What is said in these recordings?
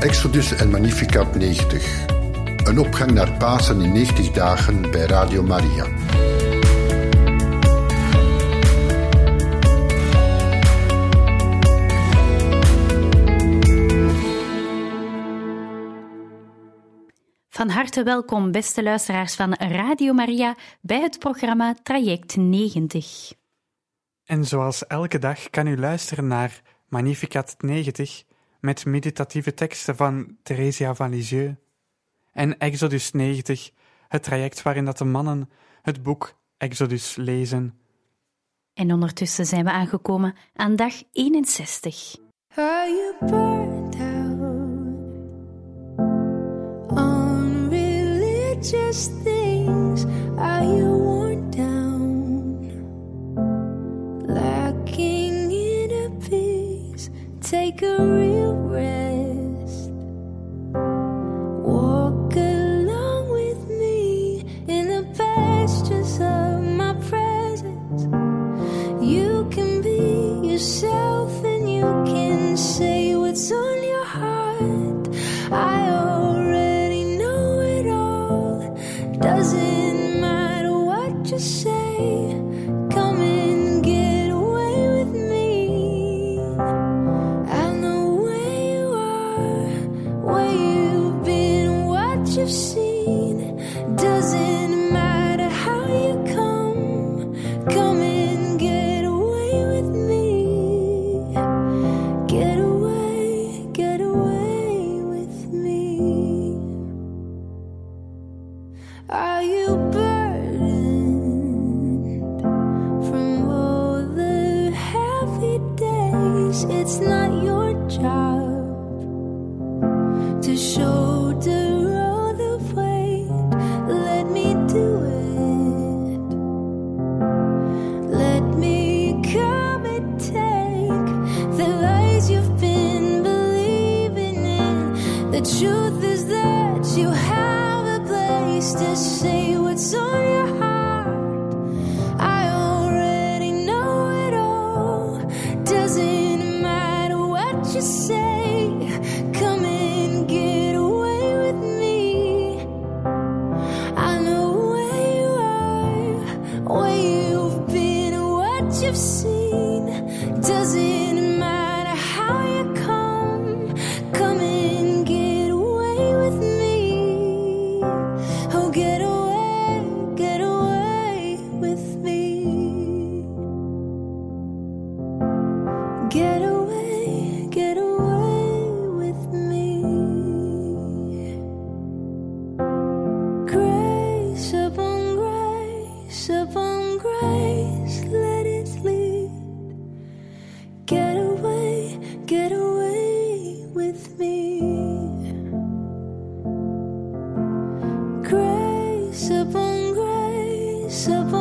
Exodus en Magnificat 90. Een opgang naar Pasen in 90 dagen bij Radio Maria. Van harte welkom, beste luisteraars van Radio Maria, bij het programma Traject 90. En zoals elke dag kan u luisteren naar Magnificat 90 met meditatieve teksten van Theresia van Lisieux en Exodus 90, het traject waarin dat de mannen het boek Exodus lezen. En ondertussen zijn we aangekomen aan dag 61. Are you burnt out on religious things? Are you worn down? Lacking in a peace? Take a grace upon grace upon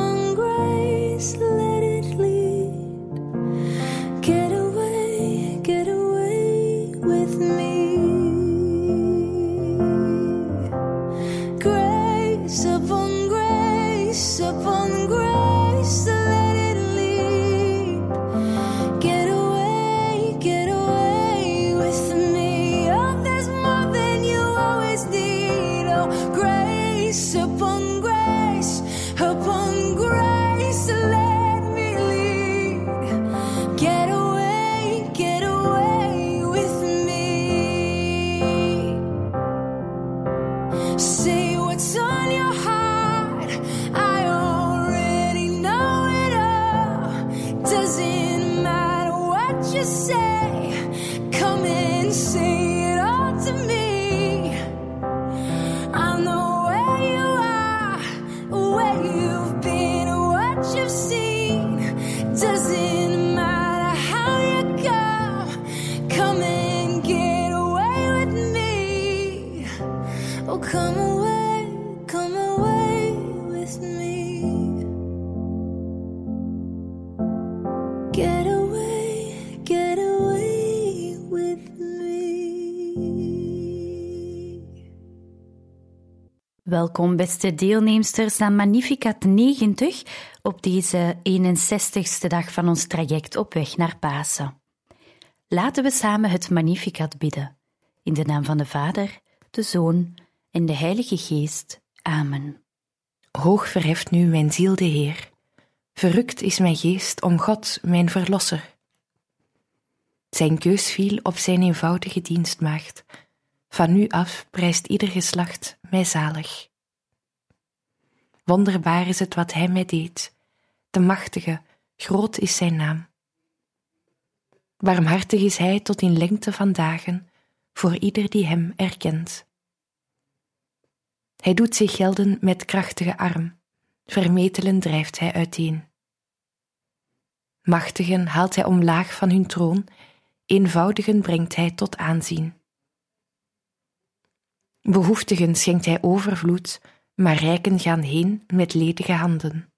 Welkom, beste deelnemsters, aan Magnificat 90 op deze 61ste dag van ons traject op weg naar Pasen. Laten we samen het Magnificat bidden. In de naam van de Vader, de Zoon en de Heilige Geest. Amen. Hoog verheft nu mijn ziel de Heer. Verrukt is mijn geest om God, mijn Verlosser. Zijn keus viel op zijn eenvoudige dienstmaagd. Van nu af prijst ieder geslacht mij zalig. Wonderbaar is het wat hij mij deed. De machtige, groot is zijn naam. Barmhartig is hij tot in lengte van dagen voor ieder die hem erkent. Hij doet zich gelden met krachtige arm, vermetelen drijft hij uiteen. Machtigen haalt hij omlaag van hun troon, eenvoudigen brengt hij tot aanzien. Behoeftigen schenkt hij overvloed, maar rijken gaan heen met ledige handen.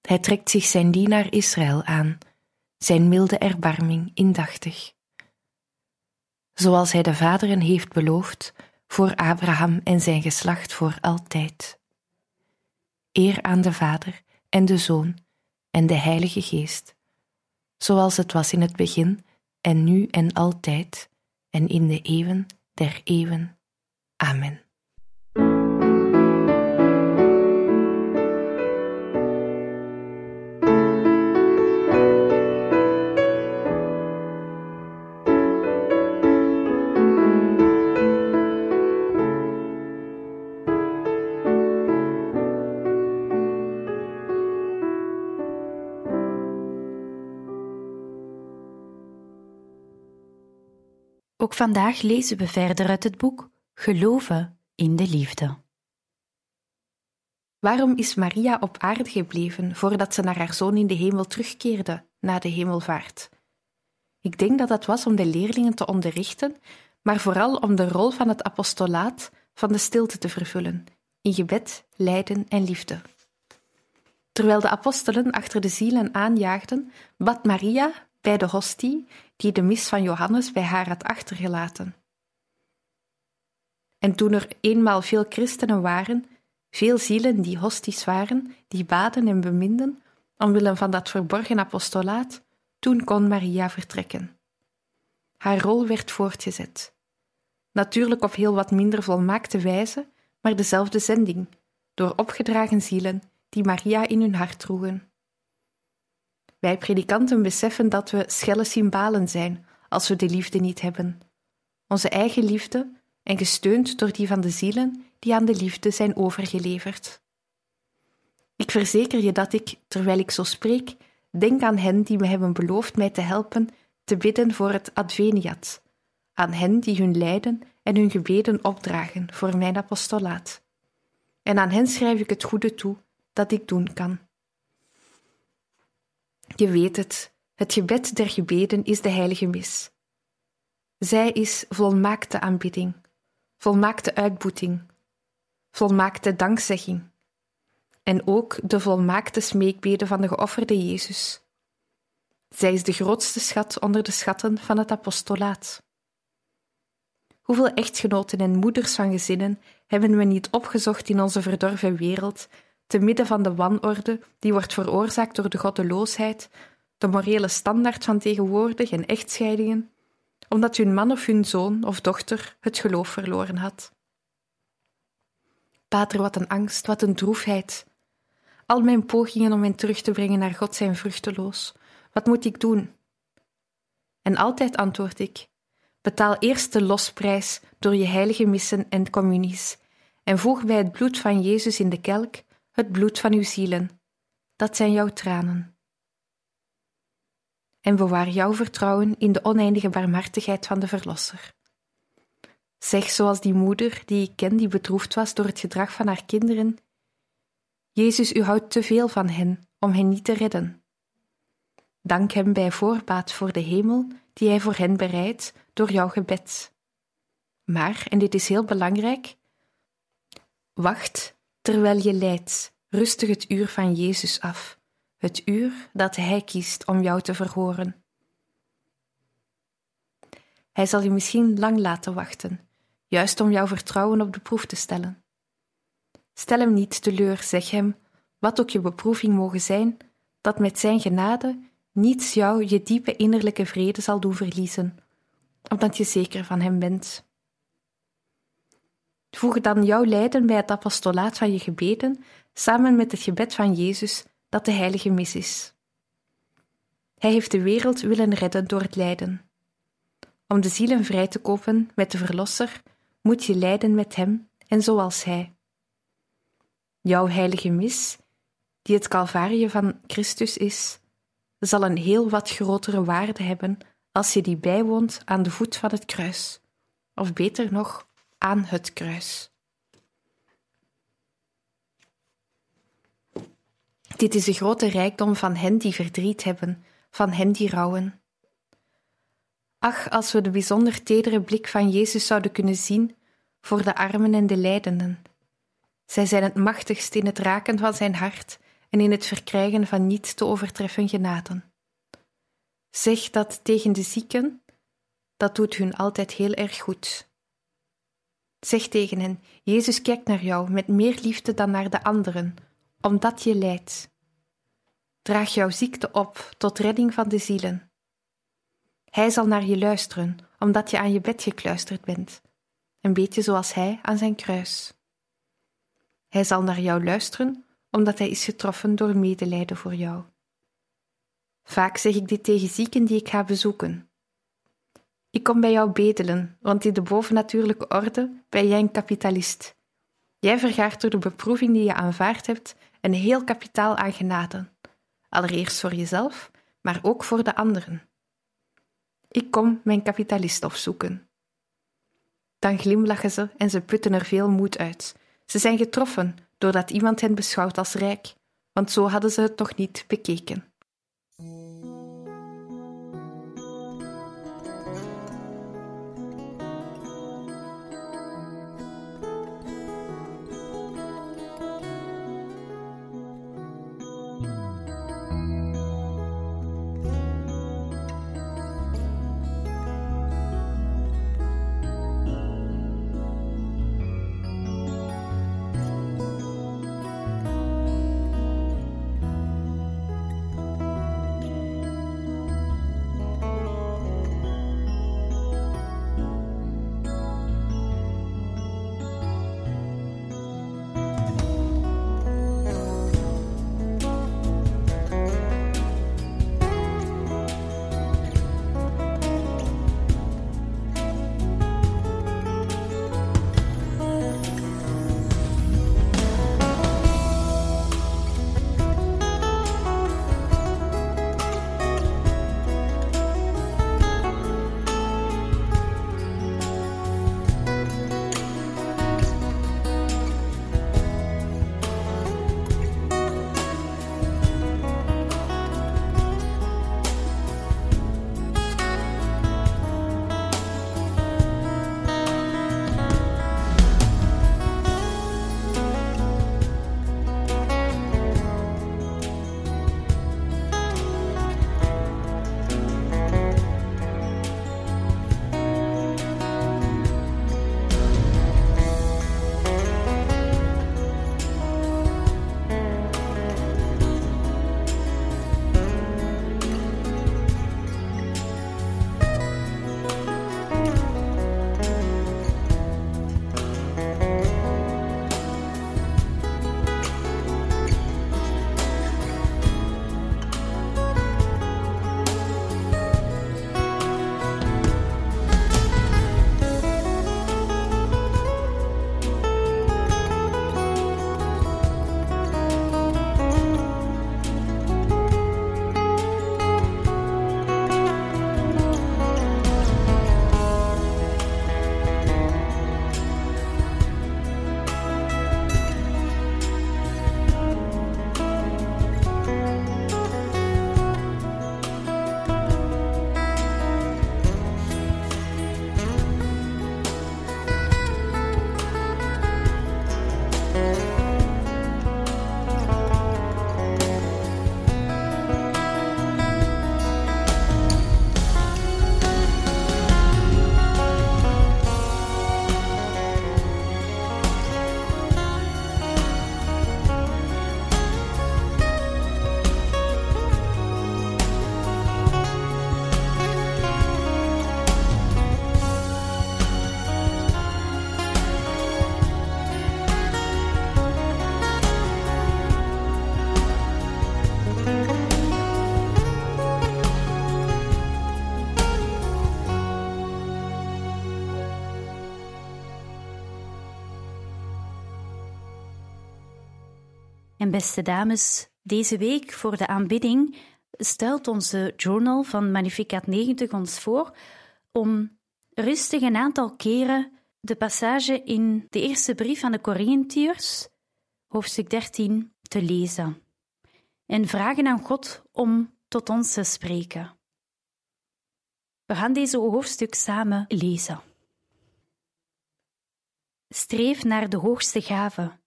Hij trekt zich zijn dienaar Israël aan, zijn milde erbarming indachtig. Zoals hij de vaderen heeft beloofd, voor Abraham en zijn geslacht voor altijd. Eer aan de Vader en de Zoon en de Heilige Geest, zoals het was in het begin en nu en altijd en in de eeuwen der eeuwen. Amen. Ook vandaag lezen we verder uit het boek Geloven in de Liefde. Waarom is Maria op aarde gebleven voordat ze naar haar zoon in de hemel terugkeerde na de hemelvaart? Ik denk dat dat was om de leerlingen te onderrichten, maar vooral om de rol van het apostolaat van de stilte te vervullen, in gebed, lijden en liefde. Terwijl de apostelen achter de zielen aanjaagden, bad Maria bij de hostie die de mis van Johannes bij haar had achtergelaten. En toen er eenmaal veel christenen waren, veel zielen die hosties waren, die baden en beminden, omwille van dat verborgen apostolaat, toen kon Maria vertrekken. Haar rol werd voortgezet. Natuurlijk op heel wat minder volmaakte wijze, maar dezelfde zending, door opgedragen zielen die Maria in hun hart droegen. Wij predikanten beseffen dat we schelle cymbalen zijn als we de liefde niet hebben. Onze eigen liefde en gesteund door die van de zielen die aan de liefde zijn overgeleverd. Ik verzeker je dat ik, terwijl ik zo spreek, denk aan hen die me hebben beloofd mij te helpen te bidden voor het Adveniat, aan hen die hun lijden en hun gebeden opdragen voor mijn apostolaat. En aan hen schrijf ik het goede toe dat ik doen kan. Je weet het, het gebed der gebeden is de heilige mis. Zij is volmaakte aanbidding, volmaakte uitboeting, volmaakte dankzegging en ook de volmaakte smeekbede van de geofferde Jezus. Zij is de grootste schat onder de schatten van het apostolaat. Hoeveel echtgenoten en moeders van gezinnen hebben we niet opgezocht in onze verdorven wereld te midden van de wanorde die wordt veroorzaakt door de goddeloosheid, de morele standaard van tegenwoordig en echtscheidingen, omdat hun man of hun zoon of dochter het geloof verloren had. Pater, wat een angst, wat een droefheid. Al mijn pogingen om hen terug te brengen naar God zijn vruchteloos. Wat moet ik doen? En altijd antwoord ik: betaal eerst de losprijs door je heilige missen en communies, en voeg bij het bloed van Jezus in de kelk het bloed van uw zielen. Dat zijn jouw tranen. En bewaar jouw vertrouwen in de oneindige barmhartigheid van de Verlosser. Zeg zoals die moeder die ik ken, die bedroefd was door het gedrag van haar kinderen: Jezus, u houdt te veel van hen om hen niet te redden. Dank hem bij voorbaat voor de hemel die hij voor hen bereidt door jouw gebed. Maar, en dit is heel belangrijk, wacht terwijl je lijdt, rustig het uur van Jezus af, het uur dat Hij kiest om jou te verhoren. Hij zal je misschien lang laten wachten, juist om jouw vertrouwen op de proef te stellen. Stel hem niet teleur, zeg hem, wat ook je beproeving mogen zijn, dat met zijn genade niets jou je diepe innerlijke vrede zal doen verliezen, omdat je zeker van Hem bent. Voeg dan jouw lijden bij het apostolaat van je gebeden samen met het gebed van Jezus dat de heilige mis is. Hij heeft de wereld willen redden door het lijden. Om de zielen vrij te kopen met de Verlosser moet je lijden met Hem en zoals Hij. Jouw heilige mis, die het Calvarie van Christus is, zal een heel wat grotere waarde hebben als je die bijwoont aan de voet van het kruis, of beter nog, aan het kruis. Dit is de grote rijkdom van hen die verdriet hebben, van hen die rouwen. Ach, als we de bijzonder tedere blik van Jezus zouden kunnen zien voor de armen en de lijdenden. Zij zijn het machtigst in het raken van zijn hart en in het verkrijgen van niet te overtreffen genaden. Zeg dat tegen de zieken, dat doet hun altijd heel erg goed. Zeg tegen hen: Jezus kijkt naar jou met meer liefde dan naar de anderen, omdat je lijdt. Draag jouw ziekte op tot redding van de zielen. Hij zal naar je luisteren, omdat je aan je bed gekluisterd bent, een beetje zoals hij aan zijn kruis. Hij zal naar jou luisteren, omdat hij is getroffen door medelijden voor jou. Vaak zeg ik dit tegen zieken die ik ga bezoeken. Ik kom bij jou bedelen, want in de bovennatuurlijke orde ben jij een kapitalist. Jij vergaart door de beproeving die je aanvaard hebt een heel kapitaal aan genade. Allereerst voor jezelf, maar ook voor de anderen. Ik kom mijn kapitalist opzoeken. Dan glimlachen ze en ze putten er veel moed uit. Ze zijn getroffen doordat iemand hen beschouwt als rijk, want zo hadden ze het toch niet bekeken. En beste dames, deze week voor de aanbidding stelt onze journal van Magnificat 90 ons voor om rustig een aantal keren de passage in de eerste brief aan de Corinthiërs, hoofdstuk 13, te lezen en vragen aan God om tot ons te spreken. We gaan deze hoofdstuk samen lezen. Streef naar de hoogste gave,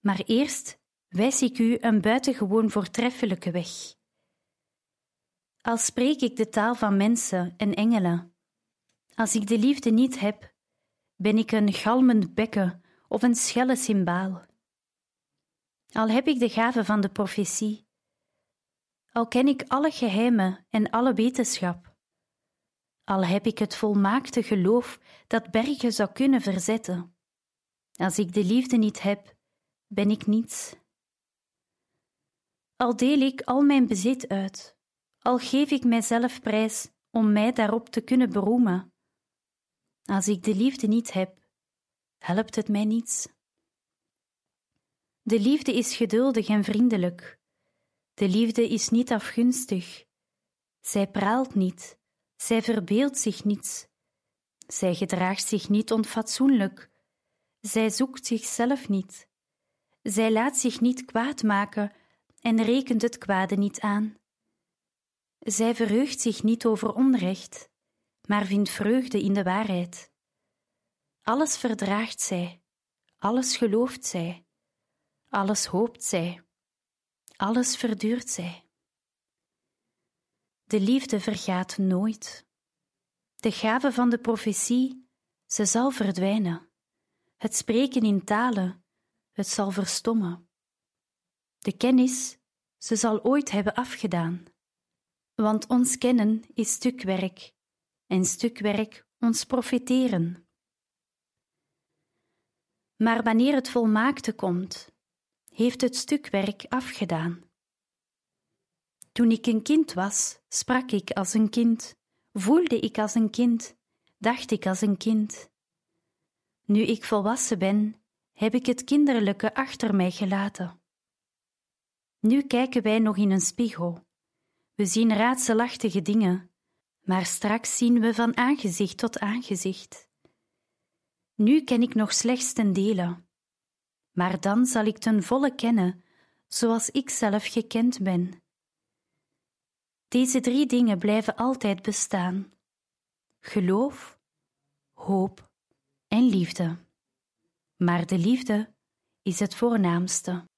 maar eerst wijs ik u een buitengewoon voortreffelijke weg. Al spreek ik de taal van mensen en engelen, als ik de liefde niet heb, ben ik een galmend bekken of een schelle cymbaal. Al heb ik de gave van de profetie, al ken ik alle geheimen en alle wetenschap, al heb ik het volmaakte geloof dat bergen zou kunnen verzetten. Als ik de liefde niet heb, ben ik niets. Al deel ik al mijn bezit uit, al geef ik mijzelf prijs om mij daarop te kunnen beroemen. Als ik de liefde niet heb, helpt het mij niets. De liefde is geduldig en vriendelijk. De liefde is niet afgunstig. Zij praalt niet, zij verbeeldt zich niets. Zij gedraagt zich niet onfatsoenlijk. Zij zoekt zichzelf niet. Zij laat zich niet kwaad maken en rekent het kwade niet aan. Zij verheugt zich niet over onrecht, maar vindt vreugde in de waarheid. Alles verdraagt zij, alles gelooft zij, alles hoopt zij, alles verduurt zij. De liefde vergaat nooit. De gave van de profetie, ze zal verdwijnen. Het spreken in talen, het zal verstommen. De kennis, ze zal ooit hebben afgedaan. Want ons kennen is stukwerk, en stukwerk ons profiteren. Maar wanneer het volmaakte komt, heeft het stukwerk afgedaan. Toen ik een kind was, sprak ik als een kind, voelde ik als een kind, dacht ik als een kind. Nu ik volwassen ben, heb ik het kinderlijke achter mij gelaten. Nu kijken wij nog in een spiegel. We zien raadselachtige dingen, maar straks zien we van aangezicht tot aangezicht. Nu ken ik nog slechts ten dele, maar dan zal ik ten volle kennen, zoals ik zelf gekend ben. Deze drie dingen blijven altijd bestaan: geloof, hoop en liefde. Maar de liefde is het voornaamste.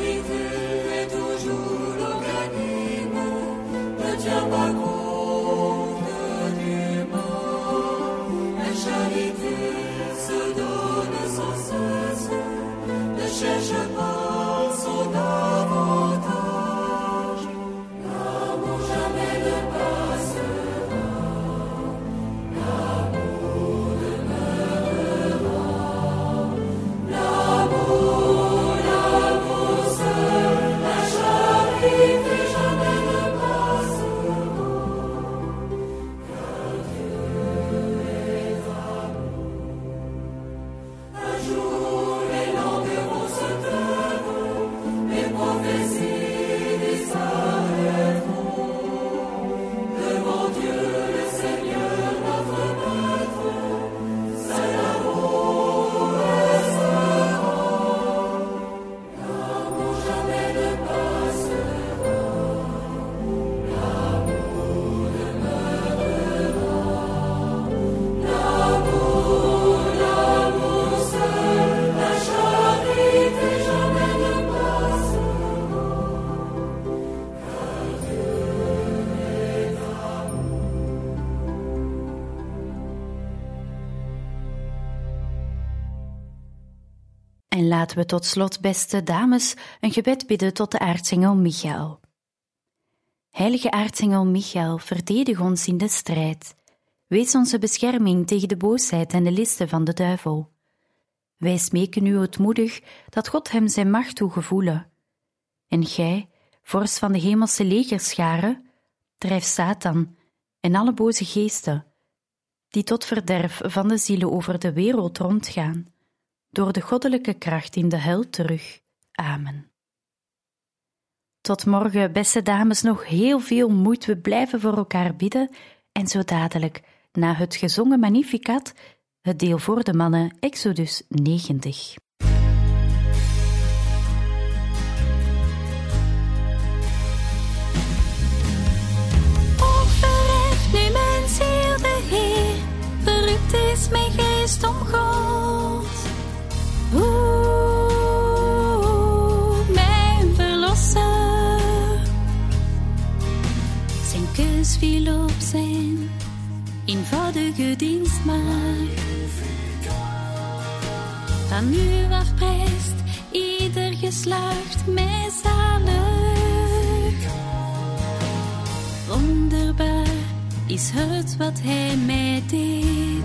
avec vous et toujours l'organisme. Ne tiens pas laten we tot slot, beste dames, een gebed bidden tot de aartsengel Michael. Heilige aartsengel Michael, verdedig ons in de strijd. Wees onze bescherming tegen de boosheid en de listen van de duivel. Wij smeken u ootmoedig dat God hem zijn macht toegevoelen. En gij, vorst van de hemelse legerscharen, drijf Satan en alle boze geesten, die tot verderf van de zielen over de wereld rondgaan, door de goddelijke kracht in de hel terug. Amen. Tot morgen, beste dames, nog heel veel moeten we blijven voor elkaar bidden en zo dadelijk, na het gezongen Magnificat, het deel voor de mannen, Exodus 90. Viel op zijn eenvoudige. Van nu af prijst ieder geslacht mij zalig. Wonderbaar is het wat hij mij deed.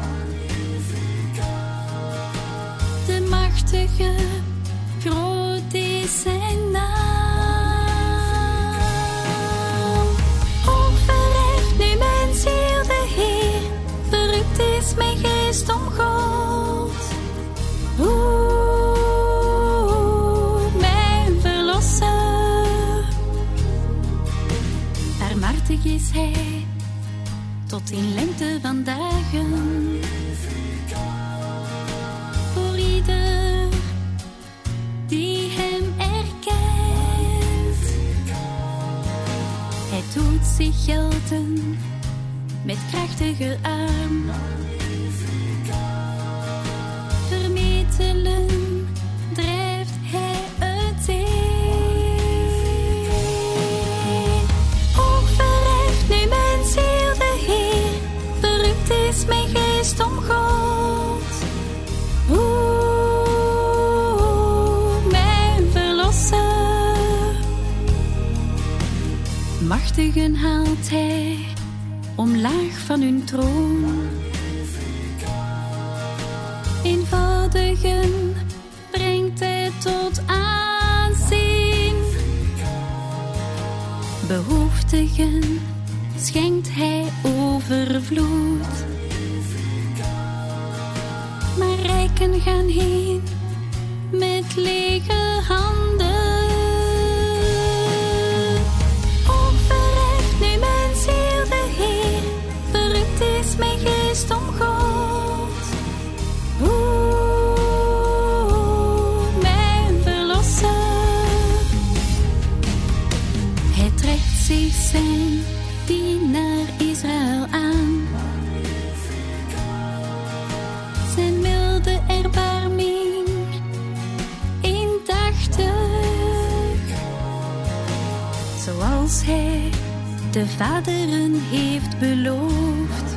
De machtige, groot is zijn naam. Hij, tot in lengte van dagen. Voor ieder die hem erkent. Hij doet zich gelden met krachtige arm. Vermetelen Haalt hij omlaag van hun troon. Eenvoudigen brengt hij tot aanzien. Behoeftigen schenkt hij overvloed. Maar rijken gaan heen met lege handen. zoals hij de vaderen heeft beloofd.